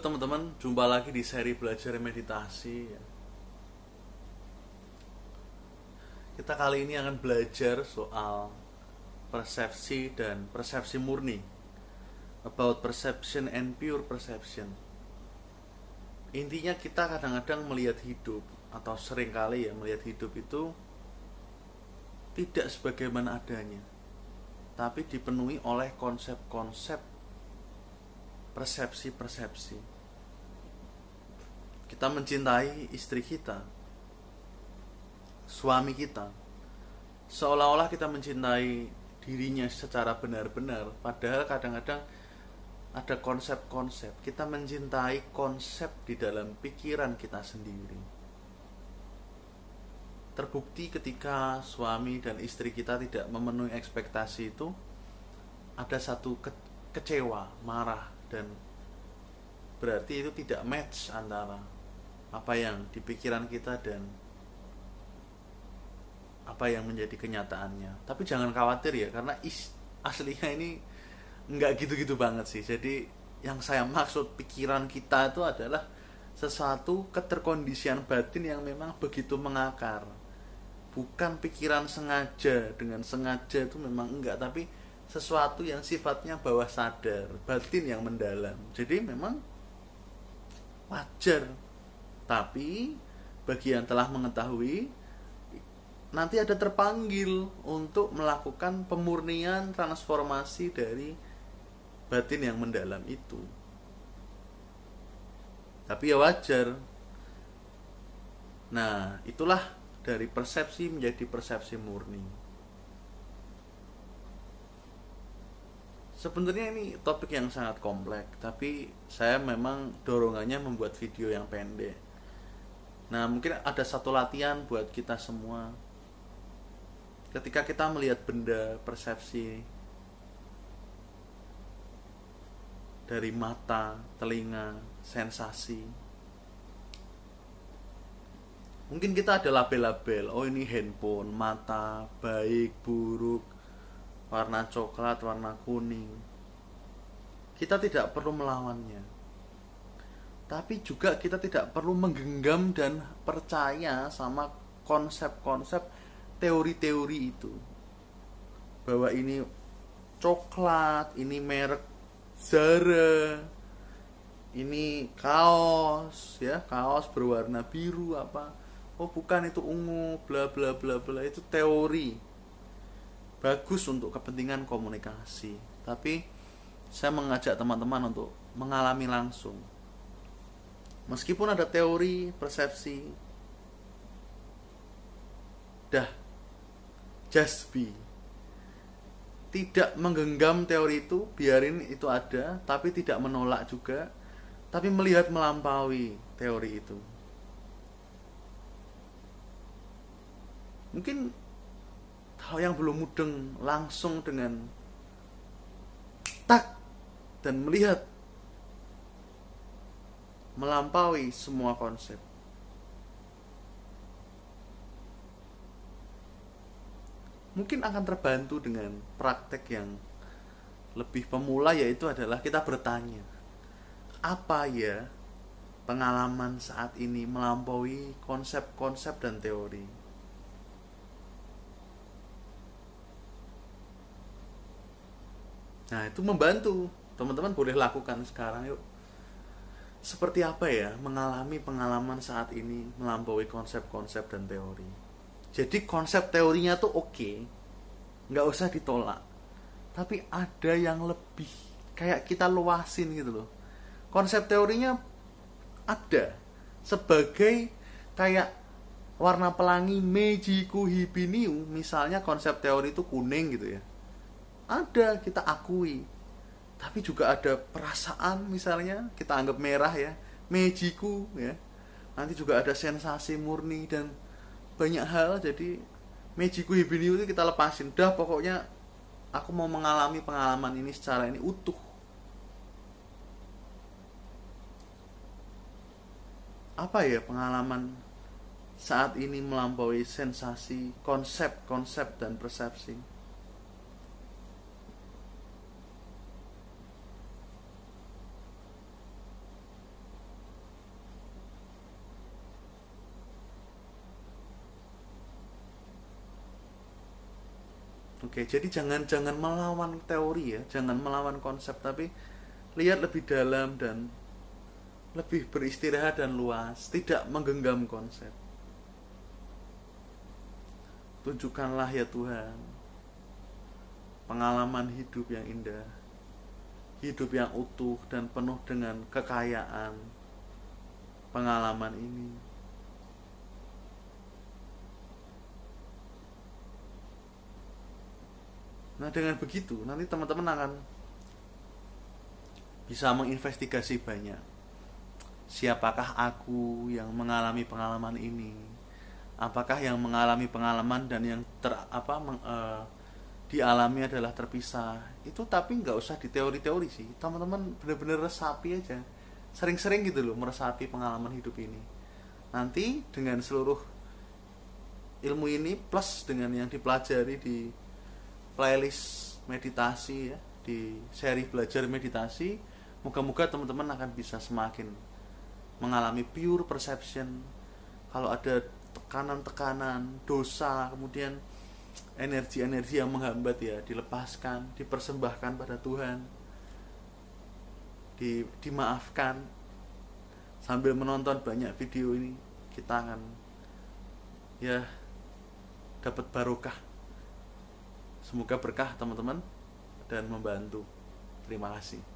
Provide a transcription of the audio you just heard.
teman-teman, jumpa lagi di seri belajar meditasi. Kita kali ini akan belajar soal persepsi dan persepsi murni. About perception and pure perception. Intinya kita kadang-kadang melihat hidup atau sering kali ya melihat hidup itu tidak sebagaimana adanya. Tapi dipenuhi oleh konsep-konsep persepsi-persepsi. Kita mencintai istri kita, suami kita, seolah-olah kita mencintai dirinya secara benar-benar, padahal kadang-kadang ada konsep-konsep. Kita mencintai konsep di dalam pikiran kita sendiri. Terbukti ketika suami dan istri kita tidak memenuhi ekspektasi itu, ada satu ke kecewa, marah, dan berarti itu tidak match antara apa yang di pikiran kita dan apa yang menjadi kenyataannya. Tapi jangan khawatir ya karena is, aslinya ini nggak gitu-gitu banget sih. Jadi yang saya maksud pikiran kita itu adalah sesuatu keterkondisian batin yang memang begitu mengakar. Bukan pikiran sengaja dengan sengaja itu memang enggak, tapi sesuatu yang sifatnya bawah sadar, batin yang mendalam. Jadi memang wajar. Tapi bagi yang telah mengetahui nanti ada terpanggil untuk melakukan pemurnian transformasi dari batin yang mendalam itu. Tapi ya wajar. Nah, itulah dari persepsi menjadi persepsi murni. Sebenarnya ini topik yang sangat kompleks, tapi saya memang dorongannya membuat video yang pendek. Nah, mungkin ada satu latihan buat kita semua. Ketika kita melihat benda, persepsi dari mata, telinga, sensasi. Mungkin kita ada label-label, oh ini handphone, mata, baik, buruk, warna coklat, warna kuning. Kita tidak perlu melawannya. Tapi juga kita tidak perlu menggenggam dan percaya sama konsep-konsep teori-teori itu. Bahwa ini coklat, ini merek Zara, ini kaos ya, kaos berwarna biru apa. Oh, bukan itu ungu, bla bla bla bla, itu teori bagus untuk kepentingan komunikasi. Tapi saya mengajak teman-teman untuk mengalami langsung. Meskipun ada teori persepsi dah just be. Tidak menggenggam teori itu biarin itu ada tapi tidak menolak juga tapi melihat melampaui teori itu. Mungkin hal yang belum mudeng langsung dengan tak dan melihat melampaui semua konsep. Mungkin akan terbantu dengan praktek yang lebih pemula yaitu adalah kita bertanya apa ya pengalaman saat ini melampaui konsep-konsep dan teori Nah, itu membantu. Teman-teman boleh lakukan sekarang yuk. Seperti apa ya mengalami pengalaman saat ini melampaui konsep-konsep dan teori. Jadi konsep teorinya tuh oke. Okay. Nggak usah ditolak. Tapi ada yang lebih kayak kita luasin gitu loh. Konsep teorinya ada sebagai kayak warna pelangi Mejiku Hibiniu misalnya konsep teori itu kuning gitu ya ada kita akui. Tapi juga ada perasaan misalnya kita anggap merah ya mejiku ya. Nanti juga ada sensasi murni dan banyak hal jadi mejiku hibiniu itu kita lepasin. Dah pokoknya aku mau mengalami pengalaman ini secara ini utuh. Apa ya pengalaman saat ini melampaui sensasi konsep-konsep dan persepsi Oke, jadi jangan jangan melawan teori ya, jangan melawan konsep, tapi lihat lebih dalam dan lebih beristirahat dan luas, tidak menggenggam konsep. Tunjukkanlah ya Tuhan pengalaman hidup yang indah, hidup yang utuh dan penuh dengan kekayaan pengalaman ini. Nah, dengan begitu nanti teman-teman akan bisa menginvestigasi banyak. Siapakah aku yang mengalami pengalaman ini? Apakah yang mengalami pengalaman dan yang ter apa meng, uh, dialami adalah terpisah? Itu tapi nggak usah di teori-teori sih. Teman-teman bener-bener resapi aja. Sering-sering gitu loh meresapi pengalaman hidup ini. Nanti dengan seluruh ilmu ini plus dengan yang dipelajari di playlist meditasi ya di seri belajar meditasi moga-moga teman-teman akan bisa semakin mengalami pure perception. Kalau ada tekanan-tekanan dosa kemudian energi-energi yang menghambat ya dilepaskan dipersembahkan pada Tuhan di, dimaafkan. Sambil menonton banyak video ini kita akan ya dapat barokah Semoga berkah teman-teman dan membantu. Terima kasih.